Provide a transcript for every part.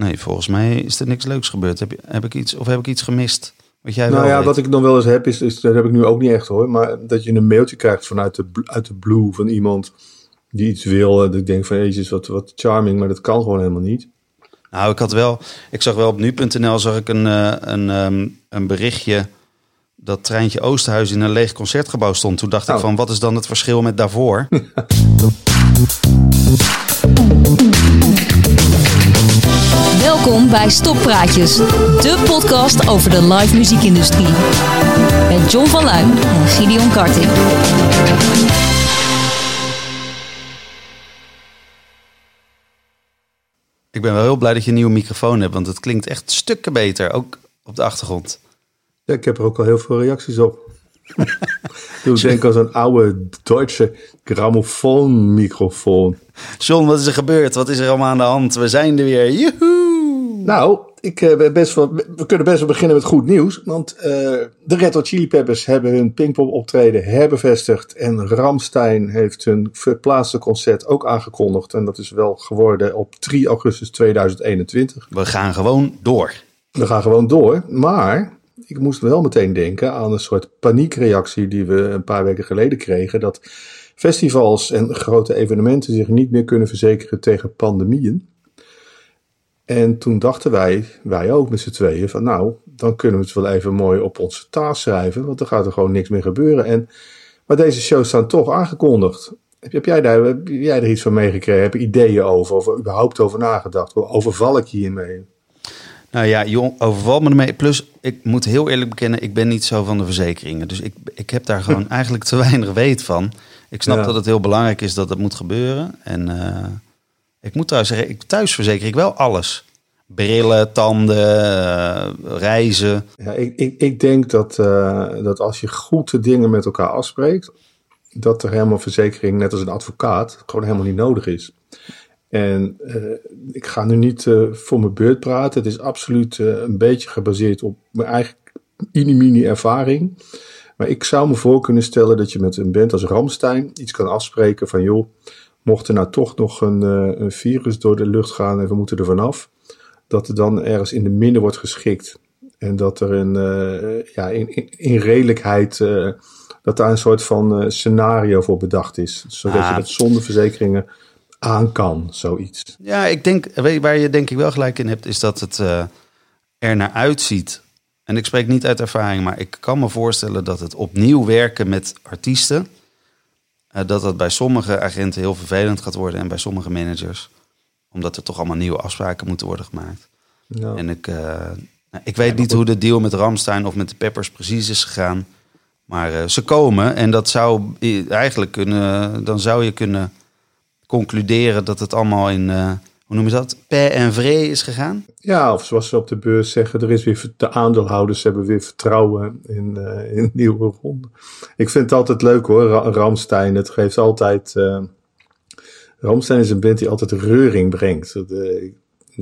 Nee, volgens mij is er niks leuks gebeurd. Heb, heb ik iets, of heb ik iets gemist? Wat jij Nou ja, weet? wat ik nog wel eens heb, is, is, dat heb ik nu ook niet echt hoor, maar dat je een mailtje krijgt vanuit de, uit de blue van iemand die iets wil. En dat ik denk van, jezus, wat, wat charming, maar dat kan gewoon helemaal niet. Nou, ik had wel, ik zag wel op nu.nl zag ik een, eh, een, ehm, een berichtje dat Treintje Oosterhuis in een leeg concertgebouw stond. Toen dacht ik Oh. van, wat is dan het verschil met daarvoor? Welkom bij Stoppraatjes, de podcast over de live muziekindustrie. Met John van Luijn en Gideon Karting. ik ben wel heel blij dat je een nieuwe microfoon hebt, want het klinkt echt stukken beter, ook op de achtergrond. Ja, ik heb er ook al heel veel reacties op. Doe denk aan zo'n oude Duitse grammofoonmicrofoon. John, wat is er gebeurd? Wat is er allemaal aan de hand? We zijn er weer. Joehoe! Nou, ik, eh, best wel, we kunnen best wel beginnen met goed nieuws. Want eh, de Red Hot Chili Peppers hebben hun Pinkpop optreden herbevestigd. En Ramstein heeft hun verplaatste concert ook aangekondigd. En dat is wel geworden op 3 augustus 2021. We gaan gewoon door. We gaan gewoon door. Maar ik moest wel meteen denken aan een soort paniekreactie die we een paar weken geleden kregen. Dat festivals en grote evenementen zich niet meer kunnen verzekeren tegen pandemieën. En toen dachten wij, wij ook met z'n tweeën, van nou, dan kunnen we het wel even mooi op onze taas schrijven. Want dan gaat er gewoon niks meer gebeuren. En, maar deze shows staan toch aangekondigd. Heb, heb, jij daar, heb jij er iets van meegekregen? Heb je ideeën over? Of er überhaupt over nagedacht? Hoe overval ik hiermee? Nou ja, jong, overval me ermee. Plus, ik moet heel eerlijk bekennen, ik ben niet zo van de verzekeringen. Dus ik, ik heb daar gewoon eigenlijk te weinig weet van. Ik snap Ja. dat het heel belangrijk is dat het moet gebeuren. En eh, ik moet thuis zeggen, ik, thuis verzeker ik wel alles. Brillen, tanden, eh, reizen. Ja, ik, ik, ik denk dat, eh, dat als je goed de dingen met elkaar afspreekt, dat er helemaal verzekering, net als een advocaat, gewoon helemaal niet nodig is. En eh, ik ga nu niet voor mijn beurt praten. Het is absoluut een beetje gebaseerd op mijn eigen mini-mini ervaring. Maar ik zou me voor kunnen stellen dat je met een band als Ramstein iets kan afspreken van joh, mocht er nou toch nog een, eh, een virus door de lucht gaan en we moeten er vanaf, dat er dan ergens in de midden wordt geschikt. En dat er een, eh, ja, in, in, in redelijkheid, eh, dat daar een soort van scenario voor bedacht is. Zodat Ah. je dat zonder verzekeringen aan kan, zoiets. Ja, ik denk, waar je denk ik wel gelijk in hebt, is dat het er naar uitziet. En ik spreek niet uit ervaring, maar ik kan me voorstellen dat het opnieuw werken met artiesten, dat dat bij sommige agenten heel vervelend gaat worden en bij sommige managers, omdat er toch allemaal nieuwe afspraken moeten worden gemaakt. Ja. En ik, eh, nou, ik weet niet hoe de deal met Ramstein of met de Peppers precies is gegaan. Maar eh, ze komen en dat zou eigenlijk kunnen, dan zou je kunnen concluderen dat het allemaal in, eh, hoe noem je dat, per en vree is gegaan. Ja, of zoals ze op de beurs zeggen, er is weer, de aandeelhouders hebben weer vertrouwen in, eh, in nieuwe ronde. Ik vind het altijd leuk hoor, Ra- Ramstein. Het geeft altijd. eh Ramstein is een band die altijd reuring brengt. Dat, eh,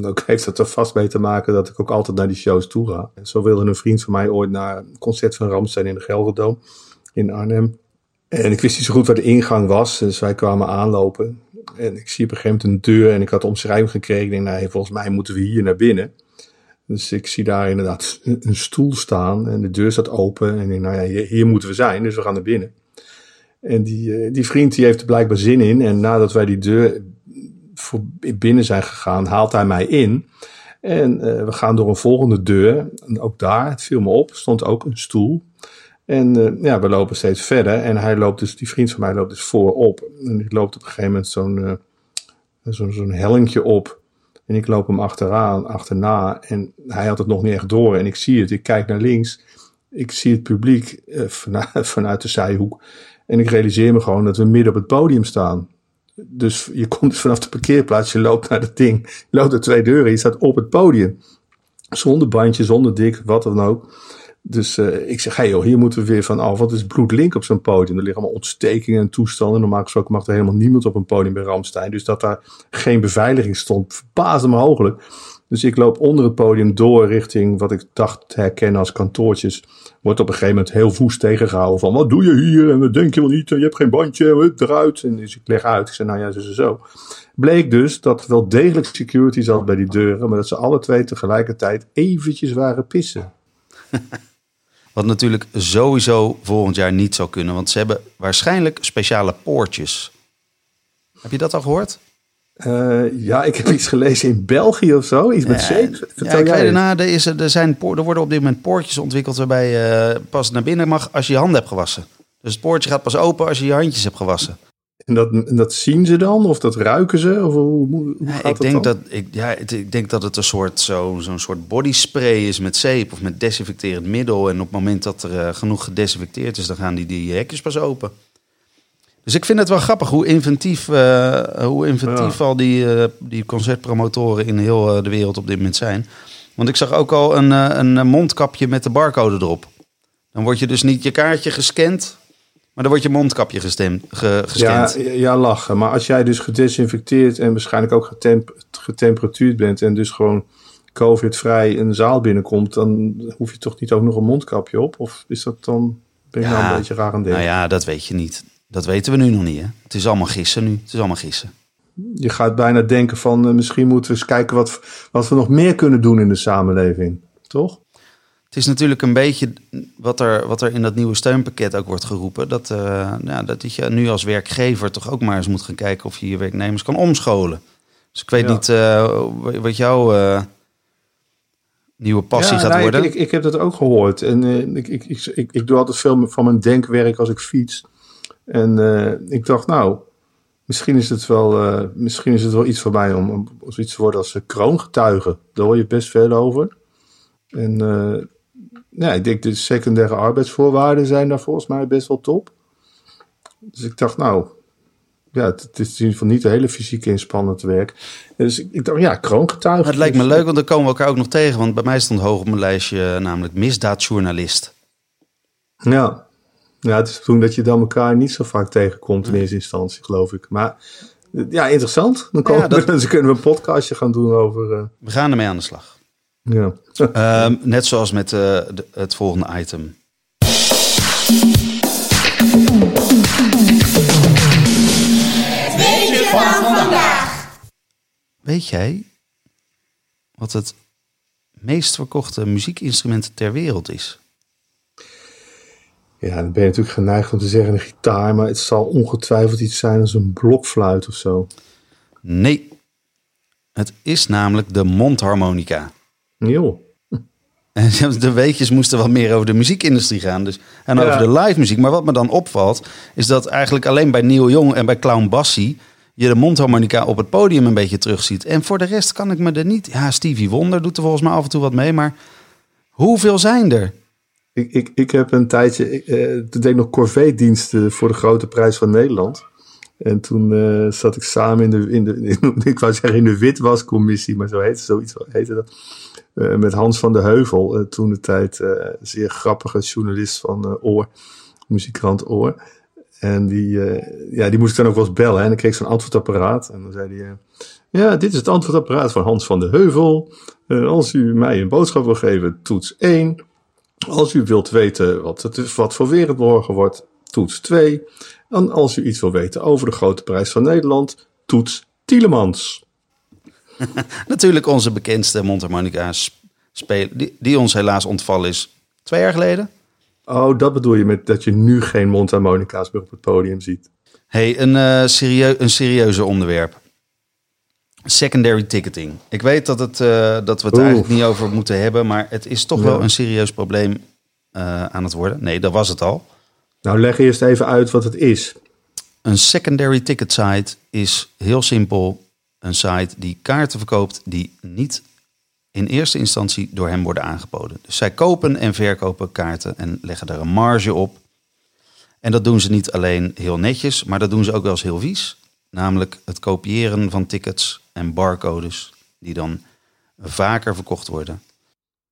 ook heeft het er vast mee te maken dat ik ook altijd naar die shows toe ga. Zo wilde een vriend van mij ooit naar een concert van Ramstein in de Gelderdoom in Arnhem. En ik wist niet zo goed waar de ingang was, dus wij kwamen aanlopen. En ik zie op een gegeven moment een deur en ik had omschrijving gekregen. Ik denk, nee, volgens mij moeten we hier naar binnen. Dus ik zie daar inderdaad een, stoel staan en de deur staat open. En ik denk, nou ja, hier, hier moeten we zijn, dus we gaan naar binnen. En die, eh, die vriend die heeft er blijkbaar zin in. En nadat wij die deur voor binnen zijn gegaan, haalt hij mij in. En eh, we gaan door een volgende deur. En ook daar, het viel me op, stond ook een stoel. En eh, ja, we lopen steeds verder. En hij loopt dus, die vriend van mij loopt dus voorop. En ik loopt op een gegeven moment zo'n eh, zo'n hellingje op. En ik loop hem achteraan, achterna. En hij had het nog niet echt door. En ik zie het. Ik kijk naar links. Ik zie het publiek eh, vanuit, vanuit de zijhoek. En ik realiseer me gewoon dat we midden op het podium staan. Dus je komt dus vanaf de parkeerplaats, je loopt naar het ding. Je loopt er twee deuren, je staat op het podium. Zonder bandje, zonder dik, wat dan ook. Dus eh, ik zeg, hey joh, hier moeten we weer van af. Het is bloedlink op zo'n podium. Er liggen allemaal ontstekingen en toestanden. Normaal gesproken mag er helemaal niemand op een podium bij Ramstein. Dus dat daar geen beveiliging stond, verbaasde me hooglijk. Dus ik loop onder het podium door richting wat ik dacht te herkennen als kantoortjes. Wordt op een gegeven moment heel woest tegengehouden van wat doe je hier en wat denk je wel niet en je hebt geen bandje, eruit. En dus ik leg uit, ik zeg nou ja, zo zo zo. bleek dus dat wel degelijk security zat bij die deuren, maar dat ze alle twee tegelijkertijd eventjes waren pissen. Wat natuurlijk sowieso volgend jaar niet zou kunnen, want ze hebben waarschijnlijk speciale poortjes. Heb je dat al gehoord? Uh, ja, ik heb iets gelezen in België of zo, iets met zeep. Ja, ik weet nou, er, is, er, zijn, er worden op dit moment poortjes ontwikkeld waarbij je pas naar binnen mag als je je handen hebt gewassen. Dus het poortje gaat pas open als je je handjes hebt gewassen. En dat, dat zien ze dan? Of dat ruiken ze? Of hoe, hoe gaat ik, denk dan? dat, ik, ja, ik denk dat het een soort, zo, zo'n soort bodyspray is met zeep of met desinfecterend middel. En op het moment dat er uh, genoeg gedesinfecteerd is, dan gaan die, die hekjes pas open. Dus ik vind het wel grappig hoe inventief, uh, hoe inventief Ja. al die, uh, die concertpromotoren in heel de wereld op dit moment zijn. Want ik zag ook al een, een mondkapje met de barcode erop. Dan word je dus niet je kaartje gescand, maar dan wordt je mondkapje gestemd, ge, gescand. Ja, ja, lachen. Maar als jij dus gedesinfecteerd en waarschijnlijk ook getemp getemperatuurd bent en dus gewoon COVID-vrij een zaal binnenkomt, dan hoef je toch niet ook nog een mondkapje op? Of is dat dan, ben ik Ja. nou een beetje raar aan het Nou denken? ja, dat weet je niet. Dat weten we nu nog niet. Hè? Het is allemaal gissen nu. Het is allemaal gissen. Je gaat bijna denken van eh, misschien moeten we eens kijken wat, wat we nog meer kunnen doen in de samenleving. Toch? Het is natuurlijk een beetje wat er, wat er in dat nieuwe steunpakket ook wordt geroepen. Dat, uh, nou, dat je nu als werkgever toch ook maar eens moet gaan kijken of je je werknemers kan omscholen. Dus ik weet Ja. niet uh, wat jouw uh, nieuwe passie Ja, gaat nou, worden. Ik, ik, ik heb dat ook gehoord. En eh, ik, ik, ik, ik, doe altijd veel van mijn denkwerk als ik fiets. En eh, ik dacht, nou, misschien is het wel, eh, misschien is het wel iets voor mij om, om zoiets te worden als kroongetuige. Daar hoor je best veel over. En eh, ja, ik denk de secundaire arbeidsvoorwaarden zijn daar volgens mij best wel top. Dus ik dacht, nou, ja, het, is in ieder geval niet een hele fysiek inspannend werk. Dus ik, ik dacht, ja, kroongetuige. Het lijkt me leuk, want dan komen we elkaar ook nog tegen. Want bij mij stond hoog op mijn lijstje namelijk misdaadjournalist. Ja. ja, het is toen dat je dan elkaar niet zo vaak tegenkomt in eerste instantie, geloof ik. Maar ja, interessant. Dan, komen Ja, dat- we, dan kunnen we een podcastje gaan doen over... eh, We gaan ermee aan de slag. Ja. Ehm, net zoals met eh, de- het volgende item. Weetje van vandaag. Weet jij wat het meest verkochte muziekinstrument ter wereld is? ja, dan ben je natuurlijk geneigd om te zeggen een gitaar, maar het zal ongetwijfeld iets zijn als een blokfluit of zo. Nee, het is namelijk de mondharmonica. En de weetjes moesten wat meer over de muziekindustrie gaan. Dus, en Ja. over de live muziek. Maar wat me dan opvalt, is dat eigenlijk alleen bij Neil Young en bij Clown Bassie... je de mondharmonica op het podium een beetje terugziet. En voor de rest kan ik me er niet... Ja, Stevie Wonder doet er volgens mij af en toe wat mee. Maar hoeveel zijn er? Ik, ik, ik heb een tijdje, ik, eh, toen deed ik nog corvée-diensten voor de grote prijs van Nederland. En toen eh, zat ik samen in de, in de in- ik wou zeggen in de witwascommissie, maar zo heette, zoiets heette dat. Eh, met Hans van de Heuvel, eh, toen de tijd eh, zeer grappige journalist van Oor, muziekkrant Oor. En die, ja, die moest ik dan ook wel eens bellen. hè. En dan kreeg ik zo'n antwoordapparaat. En dan zei hij, ja, dit is het antwoordapparaat van Hans van de Heuvel. Als u mij een boodschap wil geven, toets 1. Als u wilt weten wat, het wat voor weer het morgen wordt, toets 2. En als u iets wil weten over de grote prijs van Nederland, toets Tielemans. Natuurlijk onze bekendste mondharmonica speler... Die, die ons helaas ontvallen is twee jaar geleden. Oh, dat bedoel je met dat je nu geen mondharmonica's meer op het podium ziet. hey, een, serieu een serieuzer onderwerp. Secondary ticketing. Ik weet dat, het, eh, dat we het eigenlijk niet over moeten hebben, maar het is toch Ja. wel een serieus probleem eh, aan het worden. Nee, dat was het al. Nou, leg eerst even uit wat het is. Een secondary ticket site is heel simpel een site die kaarten verkoopt die niet in eerste instantie door hem worden aangeboden. Dus zij kopen en verkopen kaarten en leggen daar een marge op. En dat doen ze niet alleen heel netjes, maar dat doen ze ook wel eens heel vies. Namelijk het kopiëren van tickets en barcodes die dan vaker verkocht worden.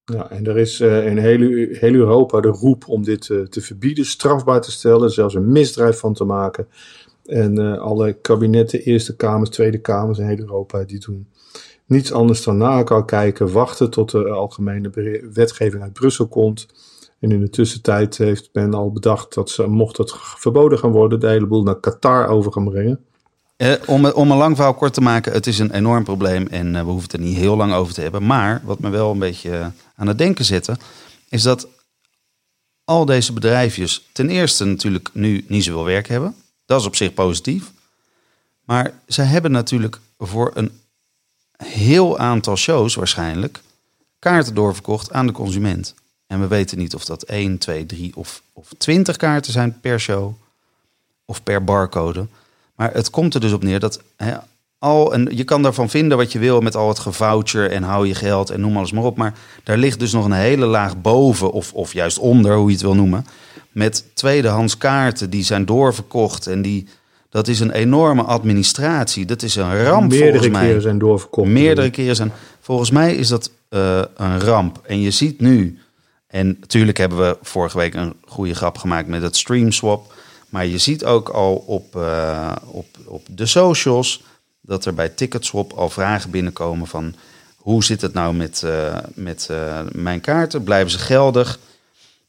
Ja, en er is eh, in heel, Eu- heel Europa de roep om dit eh, te verbieden, strafbaar te stellen, zelfs een misdrijf van te maken. En eh, alle kabinetten, Eerste Kamers, Tweede Kamers in heel Europa, die doen niets anders dan naar elkaar kijken, wachten tot de algemene wetgeving uit Brussel komt. En in de tussentijd heeft men al bedacht dat ze, mocht het verboden gaan worden, de hele boel naar Qatar over gaan brengen. Eh, om, om een lang verhaal kort te maken, het is een enorm probleem en eh, we hoeven het er niet heel lang over te hebben. Maar wat me wel een beetje eh, aan het denken zette, is dat al deze bedrijfjes ten eerste natuurlijk nu niet zoveel werk hebben. Dat is op zich positief. Maar ze hebben natuurlijk voor een heel aantal shows waarschijnlijk kaarten doorverkocht aan de consument. En we weten niet of dat 1, 2, 3 of, of 20 kaarten zijn per show of per barcode. Maar het komt er dus op neer dat al, en je kan daarvan vinden wat je wil met al het gevoucher en hou je geld en noem alles maar op. Maar daar ligt dus nog een hele laag boven, of, of juist onder, hoe je het wil noemen. Met tweedehands kaarten die zijn doorverkocht en die. Dat is een enorme administratie. Dat is een ramp Meerdere volgens mij. keren zijn doorverkocht. Meerdere keren zijn. Volgens mij is dat eh, een ramp. En je ziet nu. En natuurlijk hebben we vorige week een goede grap gemaakt met het stream swap. Maar je ziet ook al op, eh, op, op de socials dat er bij Ticketswap al vragen binnenkomen van hoe zit het nou met, eh, met mijn kaarten? Blijven ze geldig?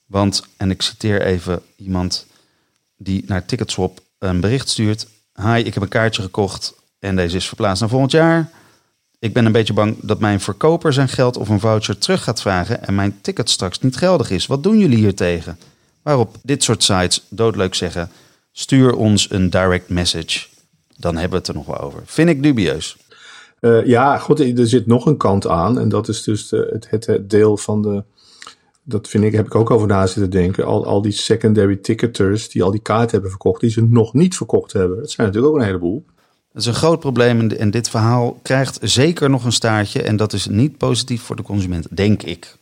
Want, en ik citeer even iemand die naar Ticketswap een bericht stuurt. Hi, ik heb een kaartje gekocht en deze is verplaatst naar volgend jaar. Ik ben een beetje bang dat mijn verkoper zijn geld of een voucher terug gaat vragen en mijn ticket straks niet geldig is. Wat doen jullie hier tegen? Waarop dit soort sites doodleuk zeggen: stuur ons een direct message. Dan hebben we het er nog wel over. Vind ik dubieus. Eh, ja, goed, er zit nog een kant aan. En dat is dus het, het deel van de. Dat vind ik, heb ik ook over na zitten denken. Al, al die secondary ticketers die al die kaarten hebben verkocht, die ze nog niet verkocht hebben. Dat zijn natuurlijk ook een heleboel. Dat is een groot probleem en- dit verhaal krijgt zeker nog een staartje. En dat is niet positief voor de consument, denk ik.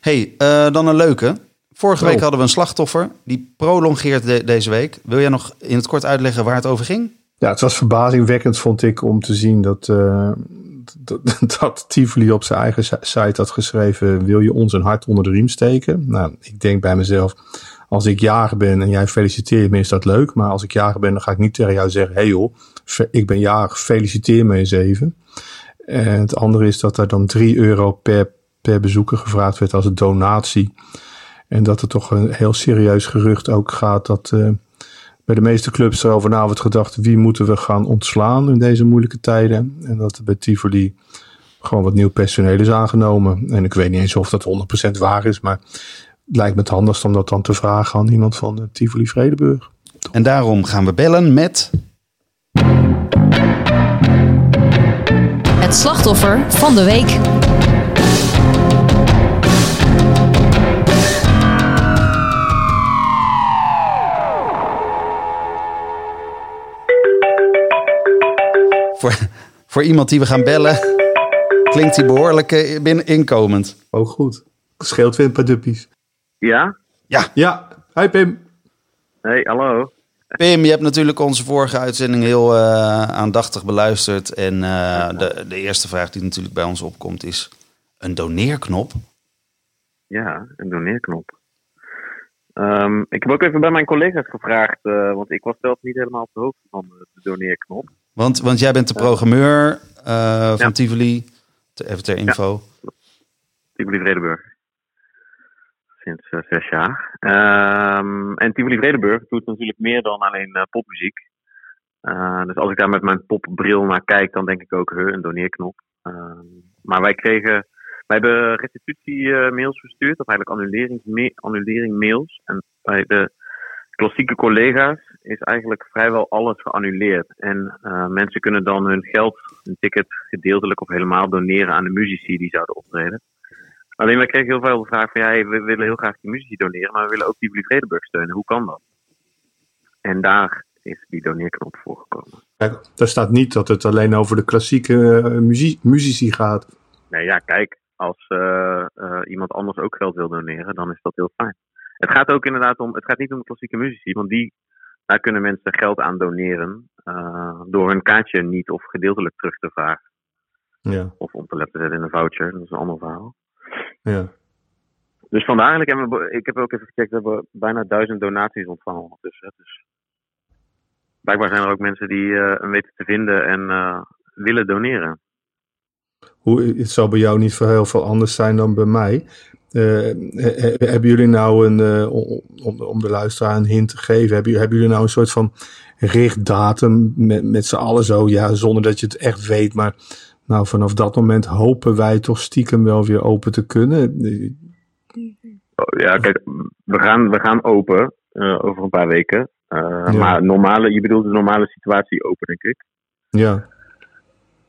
hey, eh, dan een leuke. Vorige Oh. week hadden we een slachtoffer. Die prolongeert de- deze week. Wil jij nog in het kort uitleggen waar het over ging? Ja, het was verbazingwekkend, vond ik, om te zien dat, eh, dat, dat Tivoli op zijn eigen si- site had geschreven: Wil je ons een hart onder de riem steken? Nou, ik denk bij mezelf: Als ik jager ben en jij feliciteert me, is dat leuk. Maar als ik jager ben, dan ga ik niet tegen jou zeggen: Hé hey joh, ik ben jarig, feliciteer me eens even. En het andere is dat er dan 3 euro per, per bezoeker gevraagd werd als een donatie. En dat er toch een heel serieus gerucht ook gaat dat. eh, bij de meeste clubs erover na wordt gedacht wie moeten we gaan ontslaan in deze moeilijke tijden. En dat er bij Tivoli gewoon wat nieuw personeel is aangenomen. En ik weet niet eens of dat 100% waar is, maar het lijkt me het handigst om dat dan te vragen aan iemand van eh, Tivoli Vredeburg. En daarom gaan we bellen met. Het slachtoffer van de week. Voor, voor iemand die we gaan bellen. Klinkt hij behoorlijk eh, binnen inkomend. Ook goed. Scheelt weer een paar duppies. Ja? Ja, hi Pim. Hey, hallo. Pim, je hebt natuurlijk onze vorige uitzending heel eh, aandachtig beluisterd. En eh, de, de eerste vraag die natuurlijk bij ons opkomt is een doneerknop. Ja, een doneerknop. Ehm, ik heb ook even bij mijn collega's gevraagd, eh, want ik was zelf niet helemaal op de hoogte van de, de doneerknop. Want, want jij bent de programmeur eh, van Ja. Tivoli. Even ter info. Tivoli Vredeburg. Sinds eh, zes jaar. Ehm, en Tivoli Vredeburg doet natuurlijk meer dan alleen eh, popmuziek. Dus als ik daar met mijn popbril naar kijk, dan denk ik ook, huh, een doneerknop. Ehm, maar wij kregen, wij hebben restitutie-mails verstuurd, of eigenlijk annuleringsma- annulering-mails. En bij de klassieke collega's is eigenlijk vrijwel alles geannuleerd. En eh, mensen kunnen dan hun geld, hun ticket, gedeeltelijk of helemaal doneren aan de muzici die zouden optreden. Alleen wij kregen heel veel de vraag van, ja, hey, we willen heel graag die muzici doneren, maar we willen ook die Vredeburg steunen. Hoe kan dat? En daar is die doneerknop voor gekomen. Kijk, daar staat niet dat het alleen over de klassieke muzie- muzici gaat. Nee, ja, kijk, als eh, iemand anders ook geld wil doneren, dan is dat heel fijn. Het gaat ook inderdaad om, het gaat niet om de klassieke muzici, want die, daar kunnen mensen geld aan doneren eh, door hun kaartje niet of gedeeltelijk terug te vragen. Ja, Of om te laten zetten in een voucher, dat is een ander verhaal. ja. Dus vandaar hebben we, ik heb ook even gecheckt, we hebben bijna duizend donaties ontvangen ondertussen. Dus blijkbaar zijn er ook mensen die eh hem weten te vinden en eh, willen doneren. Hoe, het zal bij jou niet veel heel veel anders zijn dan bij mij. Hebben jullie nou een, om, om de luisteraar een hint te geven, hebben, hebben jullie nou een soort van richtdatum met, met z'n allen zo, ja, zonder dat je het echt weet, maar nou, vanaf dat moment hopen wij toch stiekem wel weer open te kunnen. Ja, kijk, we gaan, we gaan open over een paar weken. Uh, Maar normale, je bedoelt de normale situatie open, denk ik. Ja.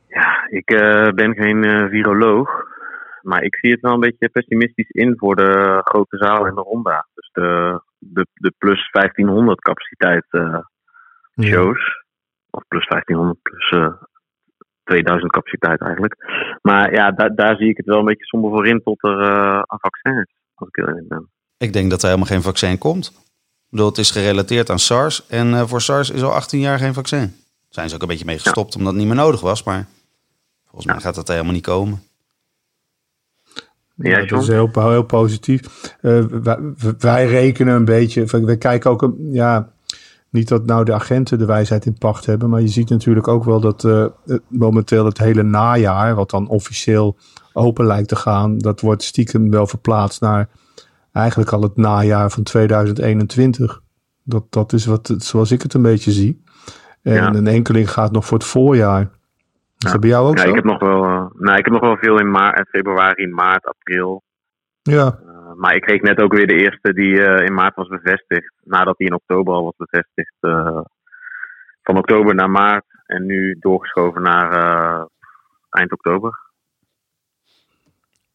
Ja, ik uh, ben geen viroloog. Maar ik zie het wel een beetje pessimistisch in voor de grote zaal en de ronda. Dus de, de, de plus 1500 capaciteit shows. Ja. Of plus 1500 plus 2000 capaciteit eigenlijk. Maar ja, da daar zie ik het wel een beetje somber voor in tot er een vaccin is. Als ik heel ben. Ik denk dat er helemaal geen vaccin komt. Ik bedoel, het is gerelateerd aan SARS. En uh, voor SARS is al 18 jaar geen vaccin. Daar zijn ze ook een beetje mee gestopt omdat het niet meer nodig was. Maar volgens mij gaat dat helemaal niet komen. Ja, dat is heel, heel positief. Uh, wij, wij, rekenen een beetje. We kijken ook. Ja, niet dat nou de agenten de wijsheid in pacht hebben. Maar je ziet natuurlijk ook wel dat uh, momenteel het hele najaar. Wat dan officieel open lijkt te gaan. Dat wordt stiekem wel verplaatst naar eigenlijk al het najaar van 2021. Dat, dat is wat, zoals ik het een beetje zie. En een enkeling gaat nog voor het voorjaar. Is ja. dat bij jou ook ja, zo? Ik heb nog wel, uh, nou, ik heb nog wel veel in maart, februari, maart, april. Ja. Uh, maar ik kreeg net ook weer de eerste die uh, in maart was bevestigd. Nadat die in oktober al was bevestigd. van oktober naar maart. En nu doorgeschoven naar eind oktober.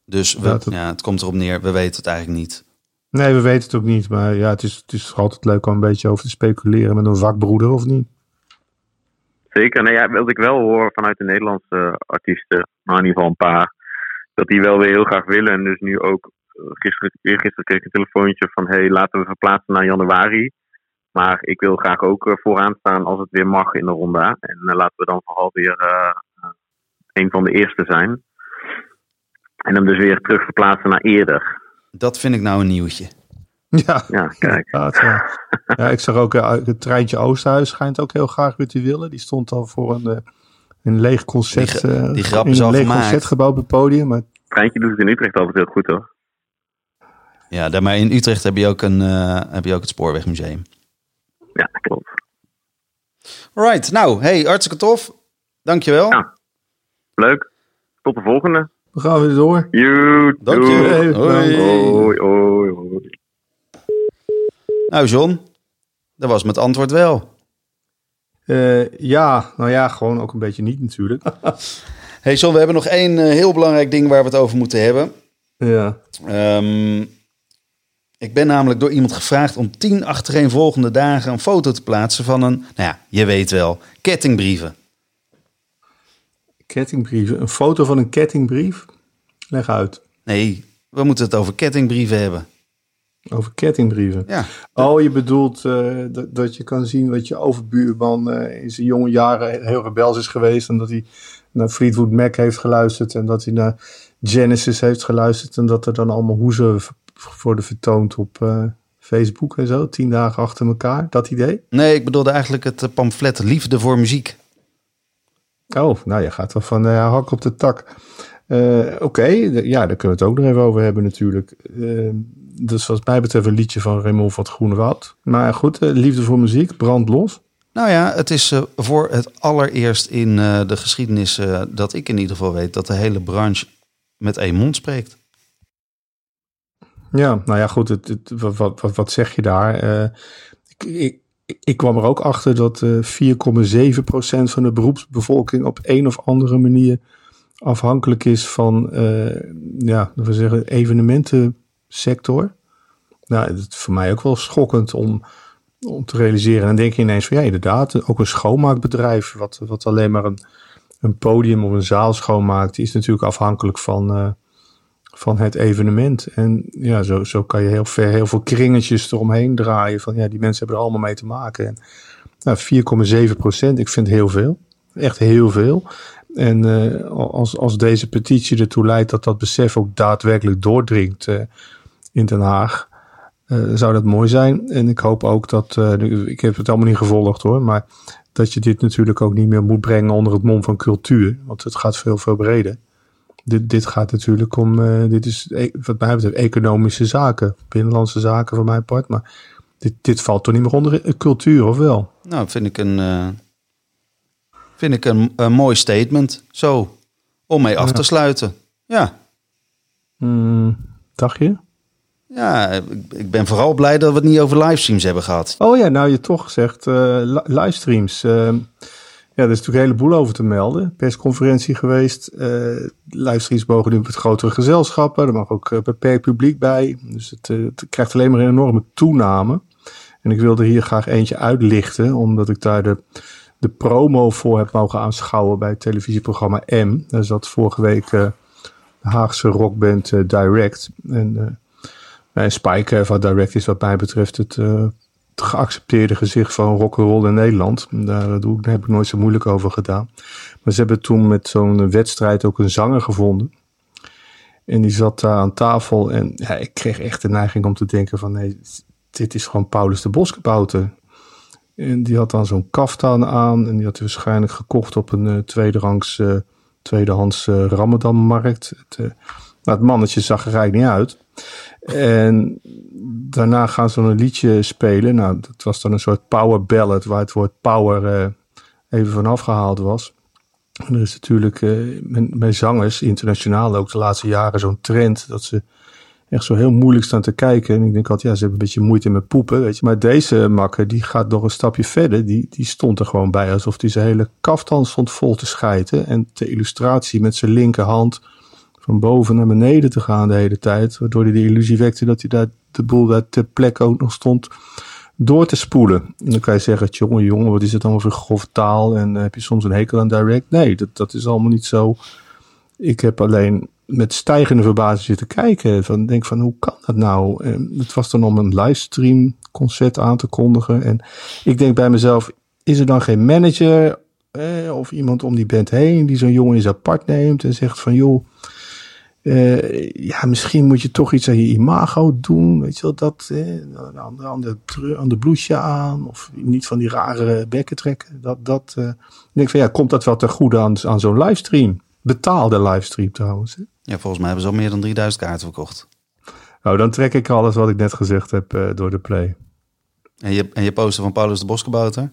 Dus we, ja, het, ja, het komt erop neer, we weten het eigenlijk niet. Nee, we weten het ook niet. Maar ja, het is, het is altijd leuk om een beetje over te speculeren met een vakbroeder, of niet? Zeker. Nou ja, wat ik wel hoor vanuit de Nederlandse artiesten, maar in ieder geval een paar, dat die wel weer heel graag willen. En dus nu ook, gisteren, gisteren kreeg ik een telefoontje van, hey, laten we verplaatsen naar januari. Maar ik wil graag ook vooraan staan als het weer mag in de ronda. En laten we dan vooral weer een van de eerste zijn. En hem dus weer terug verplaatsen naar eerder. Dat vind ik nou een nieuwtje. Ja, ja kijk. Ja, ja, ik zag ook het treintje Oosterhuis schijnt ook heel graag weer te willen. Die stond al voor een, een leeg concert. Die, die grap is een al leeg gemaakt. concertgebouw op het podium. Maar... Het treintje doet het in Utrecht altijd heel goed hoor. Ja, daar, maar in Utrecht heb je ook, een, uh, heb je ook het Spoorwegmuseum. Ja, klopt. Right, nou, hey, hartstikke tof. Dankjewel. Ja, leuk. Tot de volgende. We gaan weer door. You, Dank je. Hey, Hoi. Hoi, hoi, hoi. Nou, John, dat was met antwoord wel. Uh, ja, nou ja, gewoon ook een beetje niet natuurlijk. hey John, we hebben nog één uh, heel belangrijk ding waar we het over moeten hebben. Ja. Um, ik ben namelijk door iemand gevraagd om tien achtereenvolgende dagen een foto te plaatsen van een, nou ja, je weet wel, kettingbrieven. Kettingbrieven. Een foto van een kettingbrief? Leg uit. Nee, we moeten het over kettingbrieven hebben. Over kettingbrieven? Ja. Oh, je bedoelt uh, dat, dat je kan zien wat je overbuurman uh, in zijn jonge jaren heel rebels is geweest. En dat hij naar Fleetwood Mac heeft geluisterd. En dat hij naar Genesis heeft geluisterd. En dat er dan allemaal hoezen worden vertoond op uh, Facebook en zo. Tien dagen achter elkaar. Dat idee? Nee, ik bedoelde eigenlijk het pamflet Liefde voor Muziek. Oh, nou je gaat wel van hak op de tak. Oké, okay. ja, daar kunnen we het ook nog even over hebben natuurlijk. Dus wat mij betreft een liedje van Raymond van het Groene Woud. Maar goed, uh, liefde voor muziek, brand los. Nou ja, het is voor het allereerst in de geschiedenis dat ik in ieder geval weet... dat de hele branche met één mond spreekt. Ja, nou ja, goed, het, het, wat, wat, wat zeg je daar? ik, ik ik kwam er ook achter dat uh, 4,7% van de beroepsbevolking op een of andere manier afhankelijk is van, uh, ja, we zeggen, evenementensector. Nou, dat is voor mij ook wel schokkend om, om te realiseren. En dan denk je ineens van, ja, inderdaad, ook een schoonmaakbedrijf, wat, wat alleen maar een, een podium of een zaal schoonmaakt, is natuurlijk afhankelijk van, uh, van het evenement. En ja, zo, zo kan je heel ver heel veel kringetjes eromheen draaien. Van ja, die mensen hebben er allemaal mee te maken. En nou, 4,7 procent, ik vind heel veel. Echt heel veel. En uh, als, als deze petitie ertoe leidt dat dat besef ook daadwerkelijk doordringt uh, in Den Haag, uh, zou dat mooi zijn. En ik hoop ook dat, ik heb het allemaal niet gevolgd hoor, maar dat je dit natuurlijk ook niet meer moet brengen onder het mom van cultuur. Want het gaat veel, veel breder. dit, dit gaat natuurlijk om, uh, dit is e, wat mij betreft economische zaken, binnenlandse zaken voor mijn part. Maar dit, dit valt toch niet meer onder cultuur, of wel? Nou, vind ik een, vind ik een, een mooi statement. Zo, om mee af te sluiten. Ja. Mm, dacht je? Ja, ik ben vooral blij dat we het niet over livestreams hebben gehad. Oh ja, nou je toch zegt uh, livestreams. Uh, ja, er is natuurlijk een heleboel over te melden. Persconferentie geweest. Uh, livestreams mogen nu met grotere gezelschappen. Er mag ook beperkt publiek bij. Dus het, het, krijgt alleen maar een enorme toename. En ik wilde hier graag eentje uitlichten, omdat ik daar de, de promo voor heb mogen aanschouwen bij het televisieprogramma M. Daar zat vorige week de Haagse rockband Direct. En Nee, Spike van Direct is wat mij betreft het, uh, het geaccepteerde gezicht van rock'n'roll in Nederland. Daar, doe, daar heb ik nooit zo moeilijk over gedaan. Maar ze hebben toen met zo'n wedstrijd ook een zanger gevonden. En die zat daar aan tafel en ja, ik kreeg echt de neiging om te denken van nee, dit is gewoon Paulus de Boskabouter. En die had dan zo'n kaftan aan en die had hij waarschijnlijk gekocht op een uh, tweederangs, tweedehands uh, Ramadanmarkt. Het, nou, het mannetje zag er eigenlijk niet uit. En daarna gaan ze een liedje spelen. Nou, dat was dan een soort power ballad waar het woord power uh, even vanaf gehaald was. En er is natuurlijk uh, bij zangers, internationaal ook de laatste jaren, zo'n trend dat ze echt zo heel moeilijk staan te kijken. En ik denk altijd, ja, ze hebben een beetje moeite met poepen, weet je. Maar deze makker, die gaat nog een stapje verder. Die, die stond er gewoon bij alsof hij zijn hele kaftan stond vol te schijten. En de illustratie met zijn linkerhand van boven naar beneden te gaan de hele tijd. Waardoor hij de illusie wekte dat hij daar de boel daar ter plekke ook nog stond door te spoelen. En dan kan je zeggen, jongen, jongen, wat is het dan voor grof taal? En uh, heb je soms een hekel aan direct? Nee, dat, dat is allemaal niet zo. Ik heb alleen met stijgende verbazing zitten kijken. Van, denk van, hoe kan dat nou? En het was dan om een livestream concert aan te kondigen. En ik denk bij mezelf, is er dan geen manager eh, of iemand om die band heen die zo'n jongen eens apart neemt en zegt van, joh uh, ja, misschien moet je toch iets aan je imago doen. Weet je wel, dat. Eh, de, aan de blouseje aan. Of niet van die rare bekken trekken. Dat, dat, uh, ik denk van ja, komt dat wel ten goede aan, aan zo'n livestream? Betaalde livestream trouwens. Hè? Ja, volgens mij hebben ze al meer dan 3000 kaarten verkocht. Nou, dan trek ik alles wat ik net gezegd heb uh, door de play. En je, en je poster van Paulus de Boskabouter?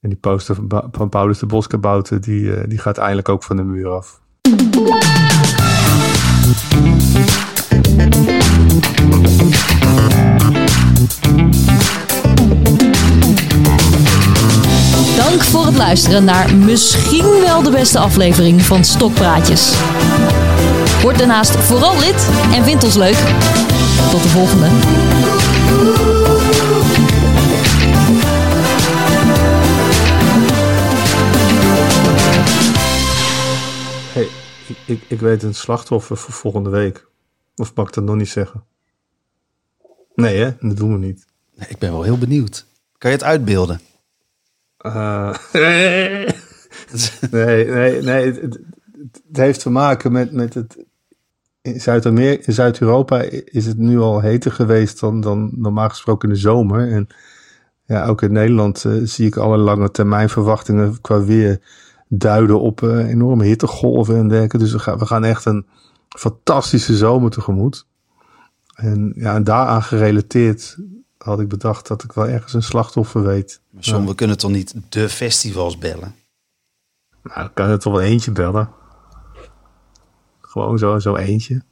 En die poster van, van Paulus de Boskabouter, die, die gaat eindelijk ook van de muur af. Dank voor het luisteren naar misschien wel de beste aflevering van Stokpraatjes. Word daarnaast vooral lid en vind ons leuk. Tot de volgende. Ik, ik, weet een slachtoffer voor volgende week. Of mag ik dat nog niet zeggen? Nee, hè? Dat doen we niet. Nee, ik ben wel heel benieuwd. Kan je het uitbeelden? Uh, nee, nee, nee. Het, het, heeft te maken met, met het. In Zuid-Europa is het nu al heter geweest dan, dan normaal gesproken in de zomer. En ja, ook in Nederland uh, zie ik alle lange termijn verwachtingen qua weer duiden op uh, enorme hittegolven en dergelijke. Dus we gaan, we gaan echt een fantastische zomer tegemoet. En ja, en daaraan gerelateerd had ik bedacht dat ik wel ergens een slachtoffer weet. Maar John, ja. we kunnen toch niet de festivals bellen? Nou, ik kan er toch wel eentje bellen. Gewoon zo, zo eentje.